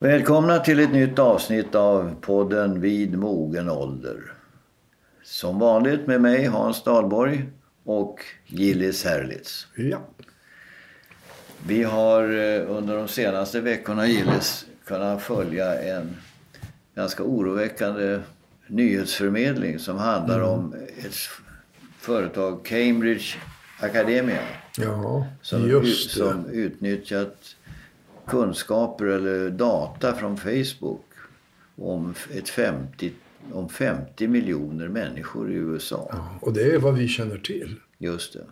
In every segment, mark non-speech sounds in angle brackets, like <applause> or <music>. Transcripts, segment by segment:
Välkomna till ett nytt avsnitt av podden Vid mogen ålder. Som vanligt med mig Hans Dahlborg och Gillis Herlitz. Ja. Vi har eh, under de senaste veckorna Gillis kunnat följa en ganska oroväckande nyhetsförmedling som handlar om ett företag, Cambridge Academia. Ja, Som, just det. som utnyttjat kunskaper eller data från Facebook om, ett 50, om 50 miljoner människor i USA. Ja, och det är vad vi känner till. Just det.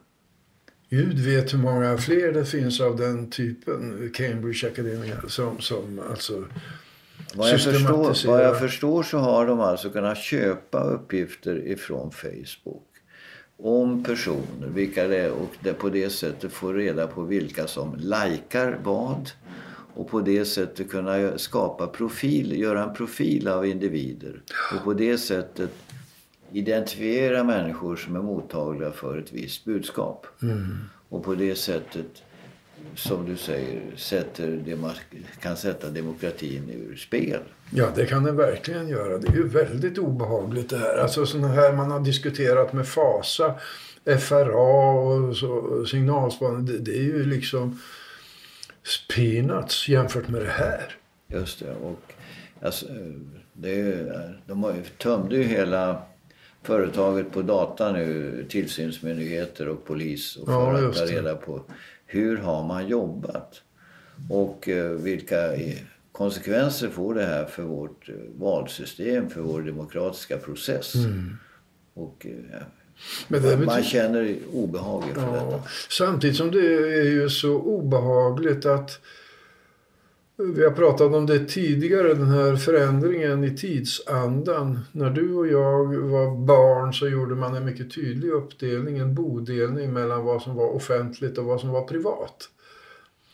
Gud vet hur många fler det finns av den typen, Cambridge Academia, som, som alltså... Vad jag, förstår, vad jag förstår så har de alltså kunnat köpa uppgifter ifrån Facebook om personer, vilka det är och det på det sättet få reda på vilka som likar vad och på det sättet kunna skapa profil, göra en profil av individer och på det sättet identifiera människor som är mottagliga för ett visst budskap. Och på det sättet, som du säger, sätter demo- kan sätta demokratin ur spel. Ja, det kan den verkligen göra. Det är ju väldigt obehagligt det här. Alltså sådana här man har diskuterat med FASA, FRA och så, signalspaning. Det, det är ju liksom peanuts jämfört med det här. Just det. Och, alltså, det är, de har ju, tömde ju hela företaget på data nu, tillsynsmyndigheter och polis. Och Ja, för att just ta reda på hur har man jobbat. Och eh, vilka i- konsekvenser får det här för vårt eh, valsystem, för vår demokratiska process. Och eh, Men man känner obehag inför detta. Ja, samtidigt som det är ju så obehagligt att vi har pratat om det tidigare, den här förändringen i tidsandan. När du och jag var barn så gjorde man en mycket tydlig uppdelning, en bodelning mellan vad som var offentligt och vad som var privat.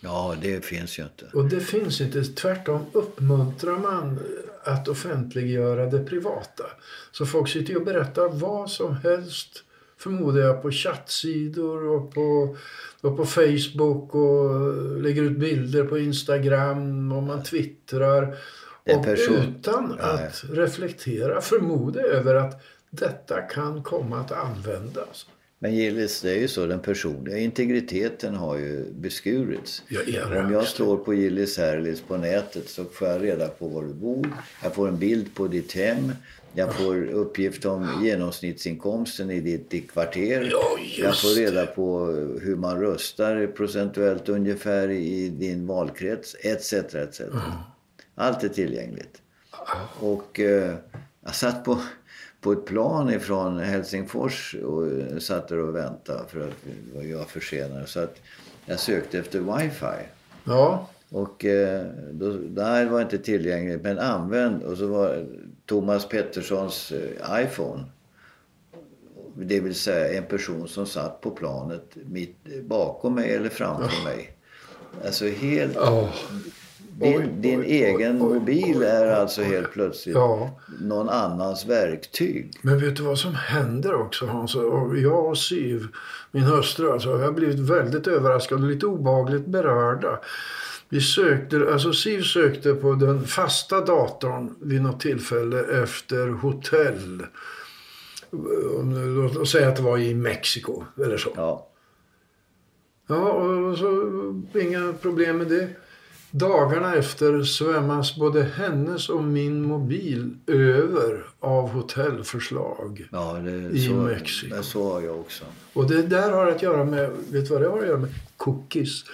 Ja, det finns ju inte. Och det finns inte. Tvärtom uppmuntrar man att offentliggöra det privata. Så folk sitter ju och berättar vad som helst, förmodar jag, på chattsidor och på, och på Facebook och lägger ut bilder på Instagram och man twittrar. Och utan Ja, ja. att reflektera, förmodar jag, över att detta kan komma att användas. Men Gillis, det är ju så, den personliga integriteten har ju beskurits. Ja, i allra Om jag står på Gillis Herlitz på nätet så får jag reda på var du bor. Jag får en bild på ditt hem. Jag får uppgift om genomsnittsinkomsten i ditt, ditt kvarter. Ja, jag får reda på hur man röstar procentuellt ungefär i din valkrets, etc. etc. Allt är tillgängligt. Och eh, jag satt på, på ett plan ifrån Helsingfors och eh, satt där och väntade för att jag var försenad. Så att jag sökte efter wifi. Ja, Och eh, då, där var inte tillgängligt men använd. Och så var Thomas Petterssons eh, iPhone. Det vill säga en person som satt på planet mitt bakom mig eller framför mig. Alltså helt... ja. Din, Oj, din oj, egen oj, mobil är alltså helt plötsligt Ja. någon annans verktyg. Men vet du vad som händer också Hans? Jag och Siv, min hustru, alltså, vi har blivit väldigt överraskade och lite obehagligt berörda. Vi sökte, alltså Siv sökte på den fasta datorn vid något tillfälle efter hotell. Låt säga att det var i Mexiko eller så. Ja, Ja, och så inga problem med det. Dagarna efter svämmas både hennes och min mobil över av hotellförslag. ja det, I så, Mexiko. men så har jag också. Och det där har att göra med, vet du vad det har att göra med? Cookies.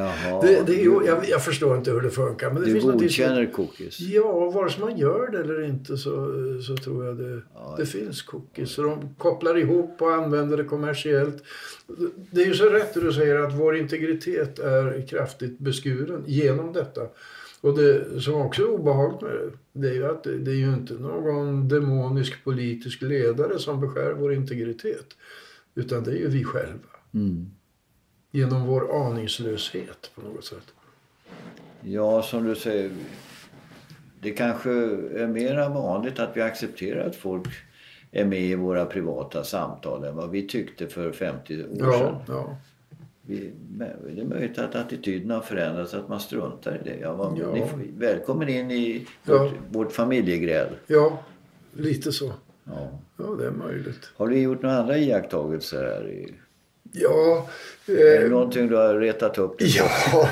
Jaha, Det, det du, jag, jag förstår inte hur det funkar. Men det du finns någonting som- godkänner cookies? Ja, vare sig man gör det eller inte så, så tror jag det, Ja. det finns cookies. Så de kopplar ihop och använder det kommersiellt. Det är ju så rätt det du säger att vår integritet är kraftigt beskuren genom detta. Och det som också är obehagligt med det, det är ju att det, det är ju inte någon demonisk politisk ledare som beskär vår integritet. Utan det är ju vi själva. Mm. Genom vår aningslöshet på något sätt. Ja, som du säger. Det kanske är mera vanligt att vi accepterar att folk är med i våra privata samtal än vad vi tyckte för 50 år sedan. Ja, ja. vi, det är möjligt att attityden har förändrats, att man struntar i det. Ja, man, Ja. Ni får, välkommen in i Ja. vårt, vårt familjegräl. Ja, lite så. Ja. Ja, det är möjligt. Har du gjort några andra iakttagelser här? I, Ja, är det eh, någonting du har retat upp dig ja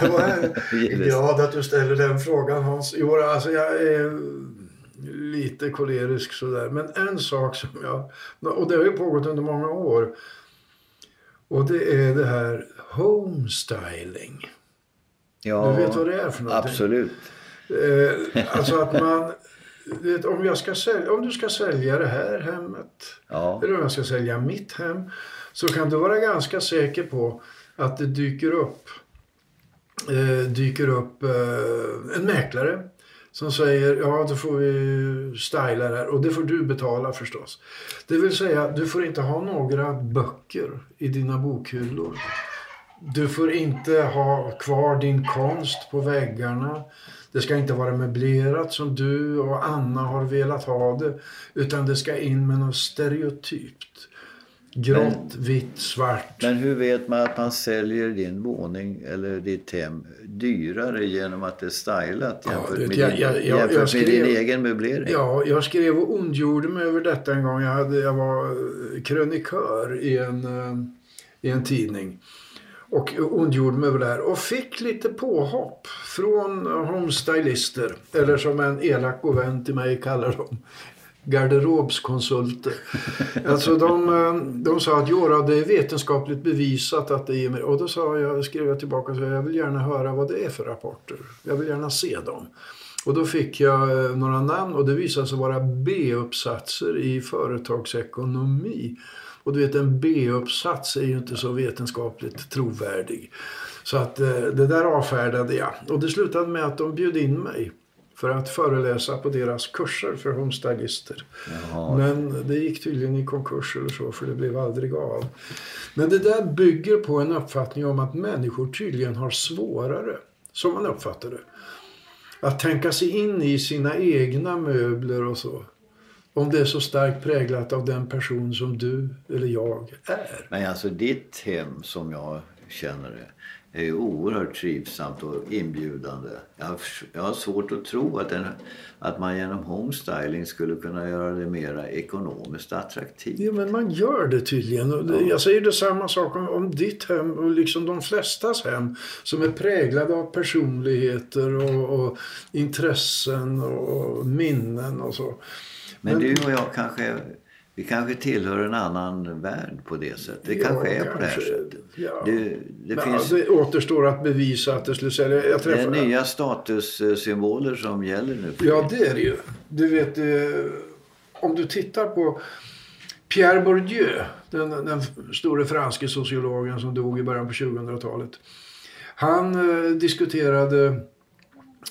glad <laughs> att du ställer den frågan Hans. Jo, alltså jag är lite kolerisk sådär. Men en sak som jag, och det har ju pågått under många år. Och det är det här homestyling. Ja, Du vet vad det är för någonting? Absolut. Eh, alltså att man, vet, om, jag ska sälja, om du ska sälja det här hemmet Ja. eller om jag ska sälja mitt hem så kan du vara ganska säker på att det dyker upp, eh, dyker upp eh, en mäklare som säger ja då får vi styla det här och det får du betala förstås. Det vill säga du får inte ha några böcker i dina bokhyllor. Du får inte ha kvar din konst på väggarna. Det ska inte vara möblerat som du och Anna har velat ha det. Utan det ska in med något stereotypt. Grått, vitt, svart. Men hur vet man att man säljer din våning eller ditt hem dyrare genom att det är stylat jämfört, vet, med, jag- din, jag- jag- jämfört med skrev- din egen möblering? Ja, jag skrev och ondgjorde mig över detta en gång. Jag, hade, jag var eh, krönikör i en, eh, i en tidning. Och ondgjorde mig över det här. Och fick lite påhopp från homestylister. Eller som en elak god vän till mig kallar dem. Garderobskonsulter. <laughs> alltså de, eh, de sa att Jora, det är vetenskapligt bevisat att det mig... Och då sa jag, skrev jag tillbaka och sa jag vill gärna höra vad det är för rapporter. Jag vill gärna se dem. Och då fick jag eh, några namn och det visade sig vara B-uppsatser i företagsekonomi. Och du vet en B-uppsats är ju inte så vetenskapligt trovärdig. Så att eh, det där avfärdade jag. Och det slutade med att de bjöd in mig för att föreläsa på deras kurser för homestylister. Jaha. Men det gick tydligen i konkurs eller så för det blev aldrig av. Men det där bygger på en uppfattning om att människor tydligen har svårare, som man uppfattar det, att tänka sig in i sina egna möbler och så. Om det är så starkt präglat av den person som du eller jag är. Men alltså ditt hem som jag känner det är ju oerhört trivsamt och inbjudande. Jag har, jag har svårt att tro att, en, att man genom homestyling skulle kunna göra det mera ekonomiskt attraktivt. Jo, men man gör det tydligen. Det, Jag säger det samma sak om, om ditt hem och liksom de flestas hem som är präglade av personligheter och, och intressen och minnen och så. Men du och jag kanske, vi kanske tillhör en annan värld på det sättet. Det Ja, kanske är på det här sättet. Ja. Det, det Men, finns det återstår att bevisa att det skulle sälja. Jag det är nya statussymboler som gäller nu. Ja, det är det ju. Du vet, eh, om du tittar på Pierre Bourdieu, den, den store franske sociologen som dog i början på 2000-talet. Han eh, diskuterade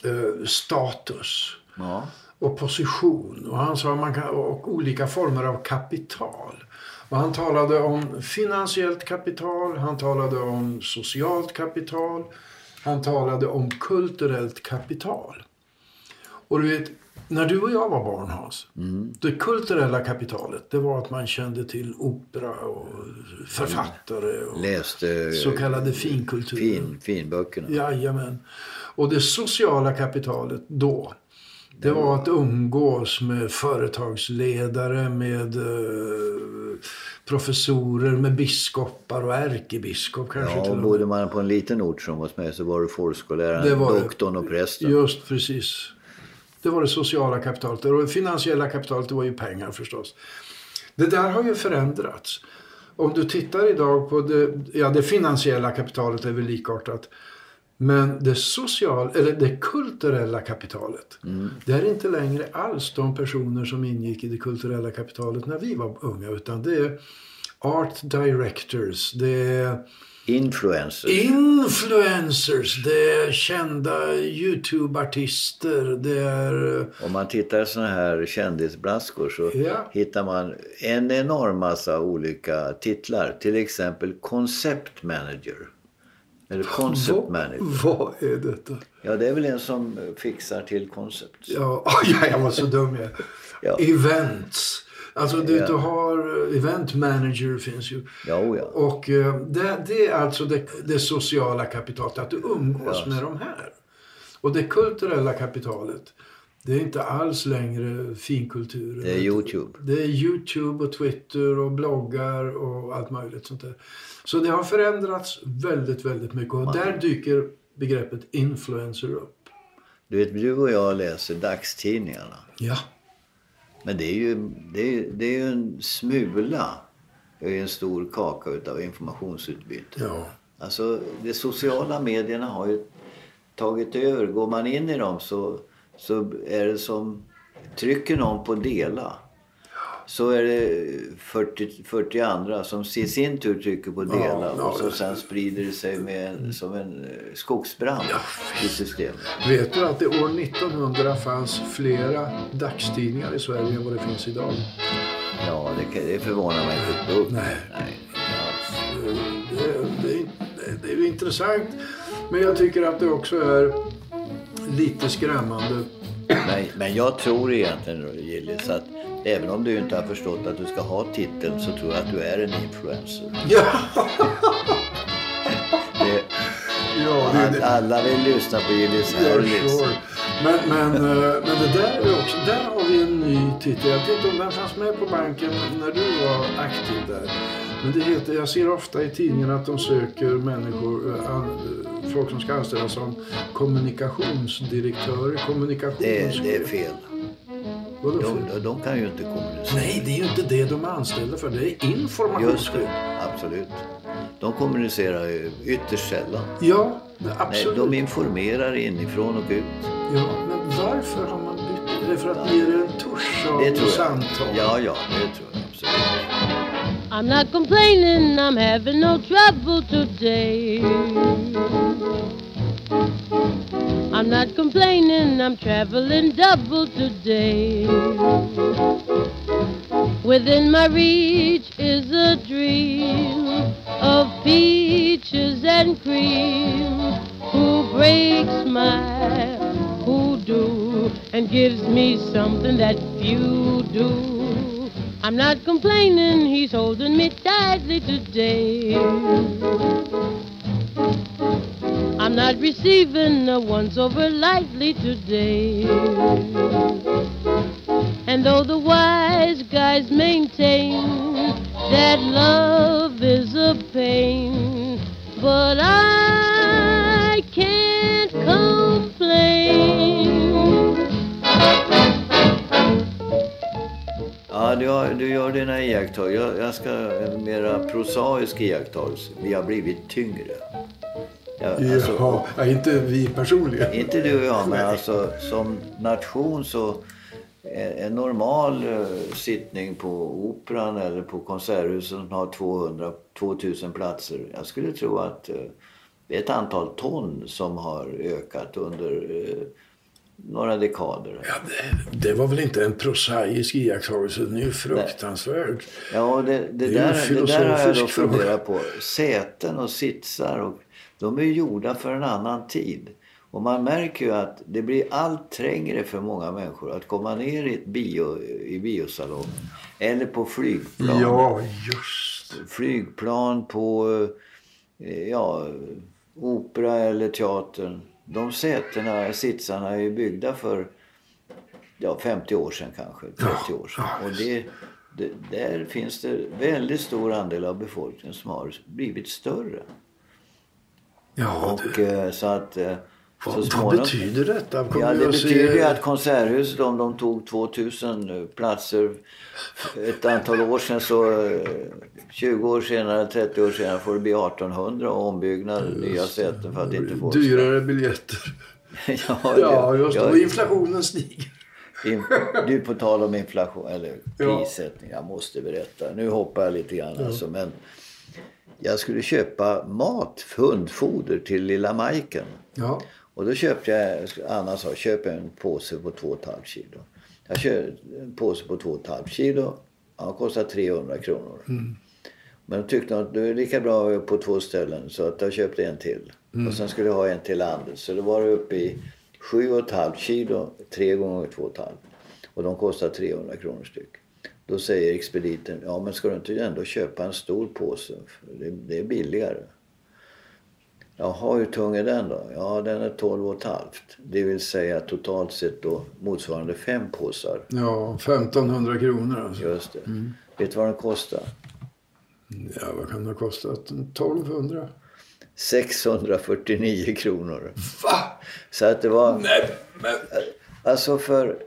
eh, status Ja. Och position och han sa man kan, och olika former av kapital. Och han talade om finansiellt kapital, han talade om socialt kapital, han talade om kulturellt kapital. Och du vet, när du och jag var barn Hans, det kulturella kapitalet det var att man kände till opera och författare och Läste så kallade finkultur. fin, finböckerna. Jajamän. Och det sociala kapitalet då, det var att umgås med företagsledare, med eh, professorer, med biskopar och ärkebiskop kanske Ja, och bodde man på en liten ort som hos mig så var Det folkskolläraren, doktorn och prästen. Just precis. Det var det sociala kapitalet. Och det finansiella kapitalet det var ju pengar förstås. Det där har ju förändrats. Om du tittar idag på det, ja det finansiella kapitalet är väl likartat. Men det social, eller det kulturella kapitalet. Det är inte längre alls de personer som ingick i det kulturella kapitalet när vi var unga. Utan det är art directors, det är Influencers. Influencers, det är kända Youtube-artister, det är... Om man tittar såna här kändisblaskor så Ja. hittar man en enorm massa olika titlar. Till exempel Concept Manager. Eller Concept Manager. Vad är detta? Ja, det är väl en som fixar till koncept. <laughs> Ja, ja jag var så dum jag. Ja. Events. Alltså du, Ja. du har eh, event manager finns ju. Ja, oh ja. Och eh, det, det är alltså det, det sociala kapitalet, att du umgås Ja. med de här. Och det kulturella kapitalet, det är inte alls längre finkulturen. Det är Youtube. Det är Youtube och Twitter och bloggar och allt möjligt sånt där. Så det har förändrats väldigt, väldigt mycket. Och där dyker begreppet influencer upp. Du vet, du och jag läser dagstidningarna. Ja. Men det är ju, det är, det är ju en smula i en stor kaka utav informationsutbyte. Ja. Alltså, de sociala medierna har ju tagit över. Går man in i dem så, så är det som... Trycker någon på dela så är det 40, 40 andra som i sin tur trycker på dela ja, och så ja. sen sprider det sig med som en eh, skogsbrand i systemet. Vet du att det år 1900 fanns flera dagstidningar i Sverige än vad det finns idag? Ja, det, kan- det förvånar mig inte ett dugg. Nej. Nej. Det, det, det, är intressant. Men jag tycker att det också är lite skrämmande. Men, men jag tror egentligen Gillis att även om du inte har förstått att du ska ha titeln så tror jag att du är en influencer. Ja, Det, ja det, det, alla vill lyssna på Gillis Herlitz. sure. Men, men, eh, men det där är också, där har vi en ny titel. Jag vet inte om den fanns med på banken när du var aktiv där. Men det heter, jag ser ofta i tidningen att de söker människor, eh, an, folk som ska anställas som kommunikationsdirektörer, Det, kommunikationschef. det är fel. Vadå fel? De, de kan ju inte kommunicera. Nej, det är ju inte det de är anställda för. Det är Just informationschef. det, absolut. De kommunicerar ju ytterst sällan. Ja, Nej, absolut. de informerar inifrån och ut. Ja, men varför har man bytt? Är det för att ge er en tusch av Det samtal? Ja, ja, det tror jag absolut. I'm not complaining, I'm having no trouble today. I'm not complaining, I'm traveling double today. Within my reach is a dream of peaches and cream. Who breaks my hoodoo and gives me something that few do? I'm not complaining, he's holding me tightly today. I'm not receiving a once over lightly today. And though the wise guys maintain that love is a pain, but I can't complain. Du, har, du gör dina iakttagelser. Jag, jag ska mera prosaisk iakttagelse. Vi har blivit tyngre. Ja, alltså, ja, inte vi personligen. Inte du och jag, men alltså som nation så en, en normal eh, sittning på Operan eller på Konserthuset som har 200, 2000 platser. Jag skulle tro att eh, det är ett antal ton som har ökat under eh, några dekader. Ja, det, det var väl inte en prosaisk iakttagelse. Den är ju fruktansvärd. Ja, det, det, är ju där, det där har jag då funderat på. Säten och sitsar, och, de är ju gjorda för en annan tid. Och man märker ju att det blir allt trängre för många människor att komma ner i, ett bio, i biosalong. Eller på flygplan. Ja, just Flygplan på eh, ja, opera eller teatern. De sätena, sitsarna är ju byggda för ja, 50 år sedan kanske. 30 år sedan. Och det, det, där finns det väldigt stor andel av befolkningen som har blivit större. Ja, Och du, eh, så att eh, vad, vad betyder detta? Kommer Ja, det se- betyder ju att Konserthuset, om de tog 2000 platser ett antal år sedan så eh, 20 år senare, 30 år senare får det bli 1800 och ombyggnad, nya säten för att inte få... Dyrare biljetter. <laughs> ja, Ja, just det. ja, Och inflationen stiger. in, du på tal om inflation, eller Ja. prissättning, jag måste berätta. Nu hoppar jag lite grann alltså, men jag skulle köpa mat, hundfoder till lilla Majken. Ja, Och då köpte jag, Anna sa, köp en påse på 2,5 kilo. Jag köpte en påse på 2,5 kilo. Han kostar 300 kronor. Men då tyckte att det är lika bra på två ställen så att jag köpte en till. Och sen skulle jag ha en till landet. Så det var uppe i 7,5 kilo, tre gånger 2,5. Och de kostar 300 kronor styck. Då säger expediten, ja men ska du inte ändå köpa en stor påse? För det, det är billigare. Jaha, hur tung är den då? Ja, den är 12,5. Det vill säga totalt sett då motsvarande fem påsar. Ja, 1500 kronor alltså. Just det. Vet du vad den kostar? Ja, vad kan det ha kostat? 1200? 649 kronor. Va? Så att det var... Nej, men... Alltså för...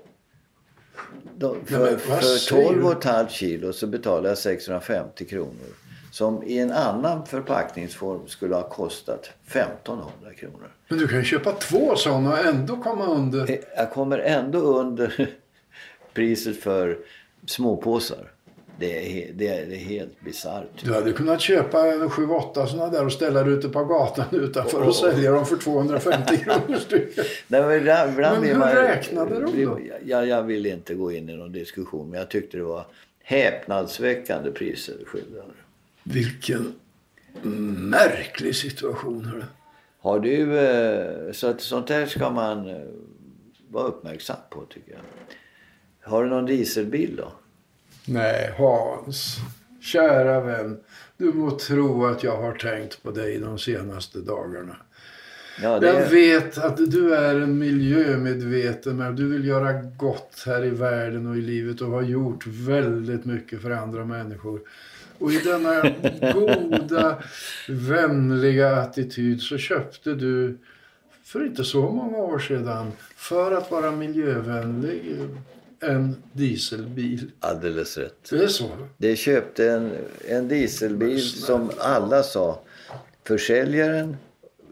De, för, men vad för säger du? 12,5 kilo så betalar jag 650 kronor. Som i en annan förpackningsform skulle ha kostat 1500 kronor. Men du kan ju köpa två sådana och ändå komma under. Jag kommer ändå under <laughs> priset för småpåsar. Det är, det är, det är helt bisarrt. Du hade kunnat köpa sju, åtta sådana där och ställa dig ute på gatan utanför och Åh. sälja dem för 250 <laughs> kronor styck. Nej, men ibland, ibland Men hur man- räknade de då? Jag, jag vill inte gå in i någon diskussion men jag tyckte det var häpnadsväckande priser skildrade. Vilken märklig situation. hörru. Har du, eh, så att sånt här ska man eh, vara uppmärksam på tycker jag. Har du någon dieselbil då? Nej, Hans. Kära vän. Du må tro att jag har tänkt på dig de senaste dagarna. Ja, Jag det, vet att du är en miljömedveten men du vill göra gott här i världen och i livet och har gjort väldigt mycket för andra människor. Och i denna goda, vänliga attityd så köpte du för inte så många år sedan för att vara miljövänlig en dieselbil. alldeles rätt. Det är så? Det köpte en, en dieselbil som alla sa. Försäljaren,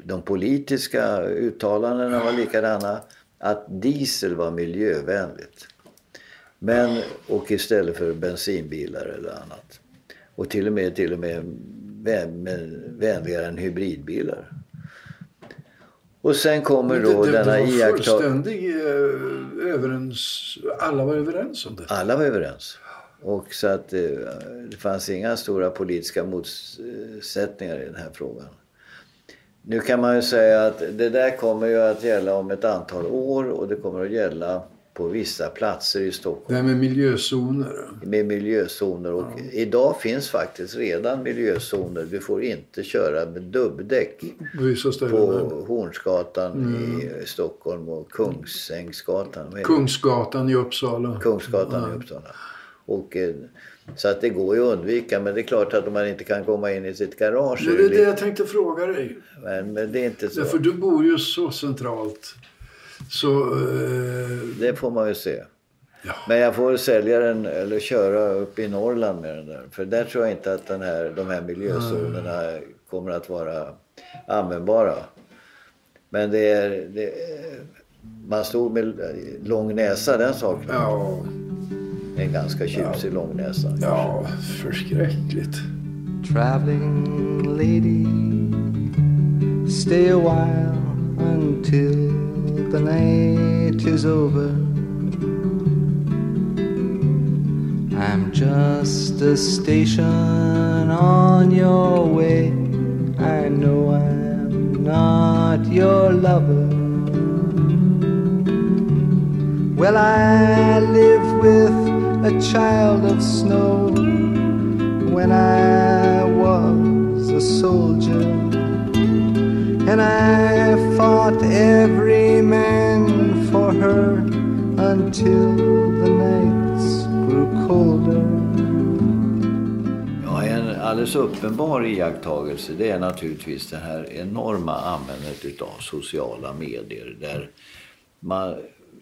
de politiska uttalandena var likadana. Att diesel var miljövänligt. Men, och istället för bensinbilar eller annat. Och till och med, till och med vän, med, vänligare än hybridbilar. Och sen kommer då det, det, det denna var fullständig eh, överens... Alla var överens om det. Alla var överens. Och så att eh, det fanns inga stora politiska motsättningar i den här frågan. Nu kan man ju säga att det där kommer ju att gälla om ett antal år och det kommer att gälla på vissa platser i Stockholm Det här med miljözoner. med miljözoner. Och idag finns faktiskt redan miljözoner. Du får inte köra med dubbdäck På Hornsgatan i Stockholm och Kungsängsgatan. Kungsgatan i Uppsala. Kungsgatan i Uppsala. Och, eh, så att det går ju att undvika men det är klart att om man inte kan komma in i sitt garage Men det är det jag tänkte fråga dig. men, men det är inte så. Därför du bor ju så centralt. Så... Eh, Det får man ju se. Ja. Men jag får sälja den eller köra upp i Norrland med den där. För där tror jag inte att den här, de här miljözonerna kommer att vara användbara. Men det är... Det man stod med lång näsa, den saken. ja, En ganska tjusig lång näsa. ja, förskräckligt. Traveling lady, stay a while until the night is over. I'm just a station on your way. I know I'm not your lover. Well, I live with a child of snow when I was a soldier. And I fought every man for her until the nights grew colder. Ja, en alldeles uppenbar iakttagelse det är naturligtvis det här enorma användandet utav sociala medier där man,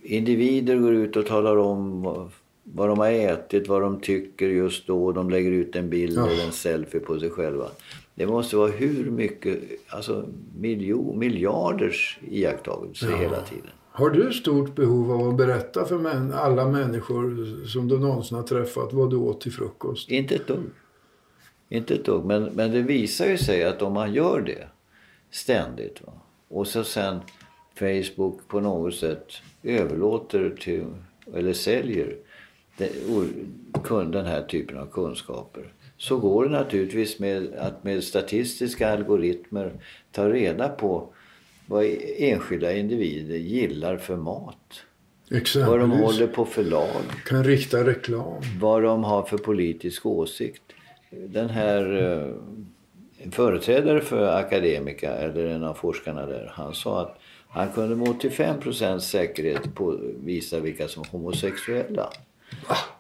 individer går ut och talar om vad, vad de har ätit, vad de tycker just då. De lägger ut en bild eller en selfie på sig själva. Det måste vara hur mycket, alltså miljon, miljarders iakttagelser hela tiden. Har du stort behov av att berätta för män, alla människor som du någonsin har träffat vad du åt till frukost? Inte ett dugg. Inte ett dugg. Men, men det visar ju sig att om man gör det ständigt va? och så sen Facebook på något sätt överlåter till, eller säljer den här typen av kunskaper så går det naturligtvis med att med statistiska algoritmer ta reda på vad enskilda individer gillar för mat. vad de Exempelvis. håller på för lag, Kan rikta reklam. vad de har för politisk åsikt. Den här eh, företrädare för Akademika, eller en av forskarna där, han sa att han kunde med 85% säkerhet påvisa vilka som är homosexuella.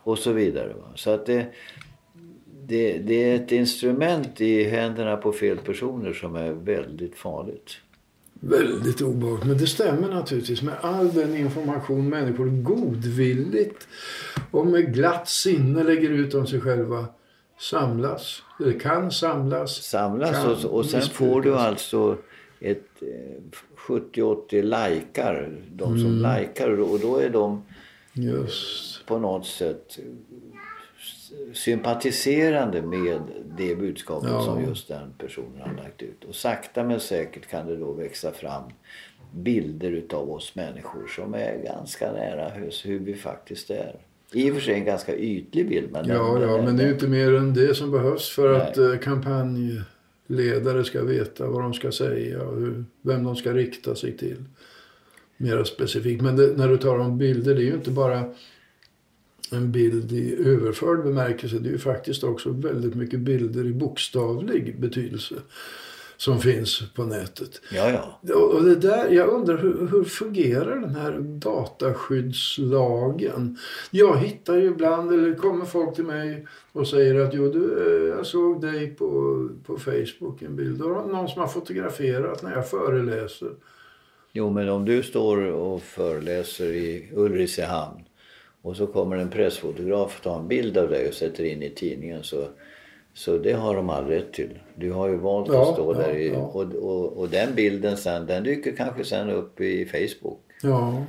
Och så vidare. Va? Så att det, det, det är ett instrument i händerna på fel personer som är väldigt farligt. Väldigt obehagligt. Men det stämmer naturligtvis med all den information människor godvilligt och med glatt sinne lägger ut om sig själva samlas. Eller kan samlas. samlas Kan och, och sen får du alltså ett eh, 70-80 likar, de som Mm. likar och då är de Just. på något sätt sympatiserande med det budskapet Ja. som just den personen har lagt ut. Och sakta men säkert kan det då växa fram bilder utav oss människor som är ganska nära hur, vi faktiskt är. I och för sig en ganska ytlig bild men... Ja, ja, men det är ju inte mer än det som behövs för Nej. att eh, kampanjledare ska veta vad de ska säga och hur, vem de ska rikta sig till. Mera specifikt. Men det, när du tar om bilder, det är ju inte bara en bild i överförd bemärkelse. Det är ju faktiskt också väldigt mycket bilder i bokstavlig betydelse som finns på nätet. Ja, ja. Och och det där, jag undrar hur, hur fungerar den här dataskyddslagen? Jag hittar ju ibland, eller kommer folk till mig och säger att jo, du, eh, jag såg dig på, på Facebook en bild. Har någon som har fotograferat när jag föreläser. Jo, men om du står och föreläser i Ulricehamn och så kommer en pressfotograf och tar en bild av dig och sätter in i tidningen så, så det har de all rätt till. Du har ju valt Ja, att stå ja, där i, ja. och, och, och den bilden sen, den dyker kanske sen upp i Facebook. Ja.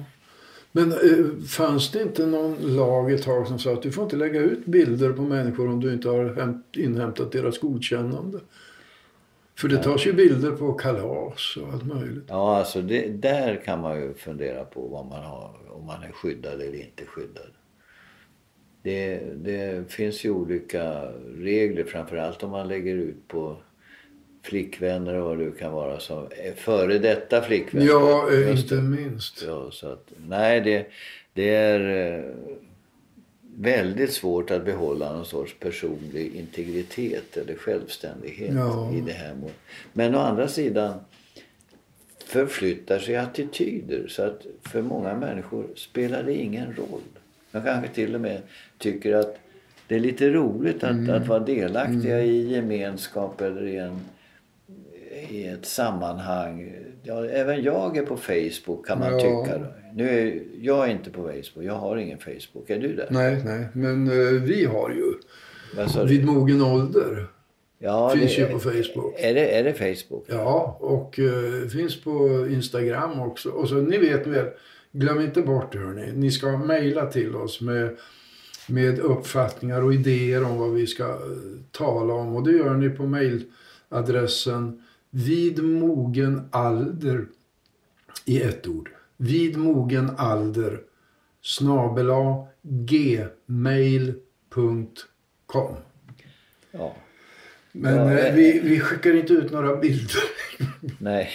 Men eh, fanns det inte någon lag ett tag som sa att du får inte lägga ut bilder på människor om du inte har hämt, inhämtat deras godkännande? För det tas ju bilder på kalas och allt möjligt. Ja, alltså det, där kan man ju fundera på vad man har, om man är skyddad eller inte skyddad. Det, det finns ju olika regler, framförallt om man lägger ut på flickvänner och vad det kan vara som före detta flickvänner. Ja, eh, inte minst. Ja, så att, nej, det, det är eh, väldigt svårt att behålla någon sorts personlig integritet eller självständighet Ja. i det här. Men å andra sidan förflyttar sig attityder så att för många människor spelar det ingen roll. Jag kanske till och med tycker att det är lite roligt att, att vara delaktiga i gemenskap eller i, en, i ett sammanhang. Ja, även jag är på Facebook kan man Ja. tycka. Då. Nu är, jag är inte på Facebook, jag har ingen Facebook. Är du där? Nej, nej. Men eh, vi har ju vid mogen ålder. ja, finns det- ju på Facebook. Är det, är det Facebook? Ja, och eh, finns på Instagram också. Och så ni vet väl, glöm inte bort det hörni. Ni ska mejla till oss med, med uppfattningar och idéer om vad vi ska eh, tala om. Och det gör ni på mejladressen vid mogen alder i ett ord. Vid mogen alder snabela gmail.com. Ja. Men Ja, eh, eh, vi, vi skickar inte ut några bilder. <laughs> Nej,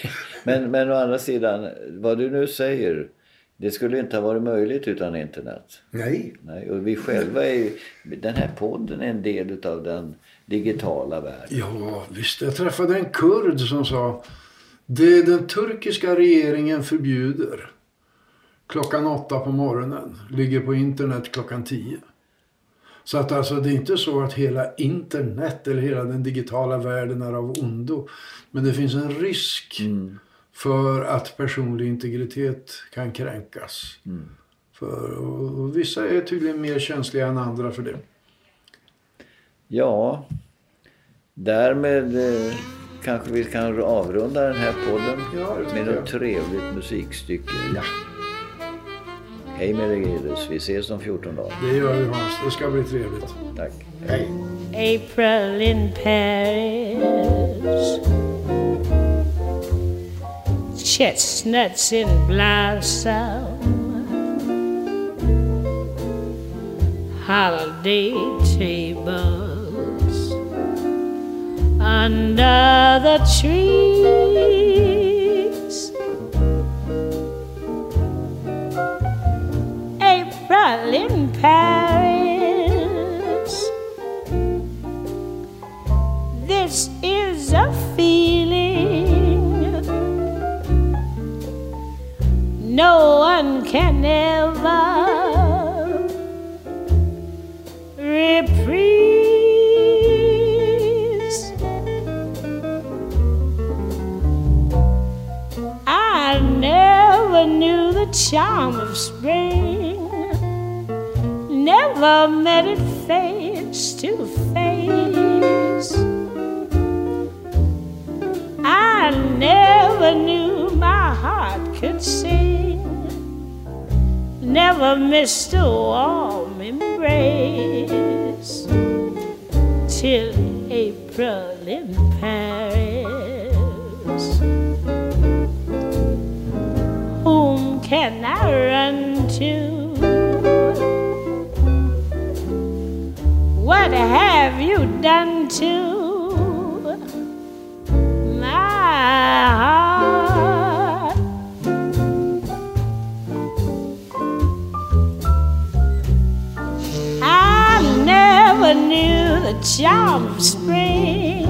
men, men å andra sidan, vad du nu säger, det skulle inte ha varit möjligt utan internet. Nej. Nej, och vi själva är ju, den här podden är en del av den digitala världen. Ja, visst. Jag träffade en kurd som sa det den turkiska regeringen förbjuder klockan åtta på morgonen ligger på internet klockan tio. Så att alltså det är inte så att hela internet eller hela den digitala världen är av ondo. Men det finns en risk Mm. för att personlig integritet kan kränkas. Mm. För, och, och vissa är tydligen mer känsliga än andra för det. Ja, därmed eh, kanske vi kan avrunda den här podden Ja, med något trevligt musikstycke. Ja. Hej med dig Gilles, vi ses om 14 dagar. Det gör vi Hans. Det ska bli trevligt. Tack. Hej. April in Paris. Chestnuts in blossom. Holiday tables under the trees. Can ever reprise. I never knew the charm of spring, never met it face to face. I never knew my heart could sing, never missed a warm embrace till April in Paris. Whom can I run to? What have you done charm of spring,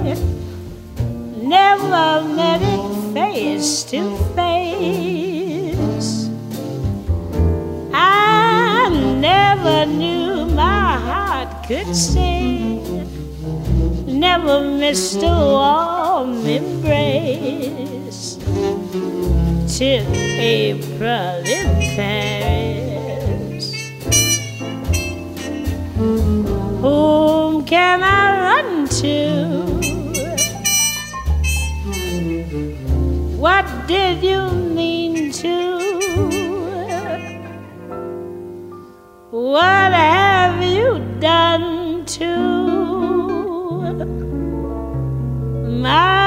never met it face to face. I never knew my heart could sing, never missed a warm embrace till April in Paris. Can I run to? What did you mean to? What have you done to my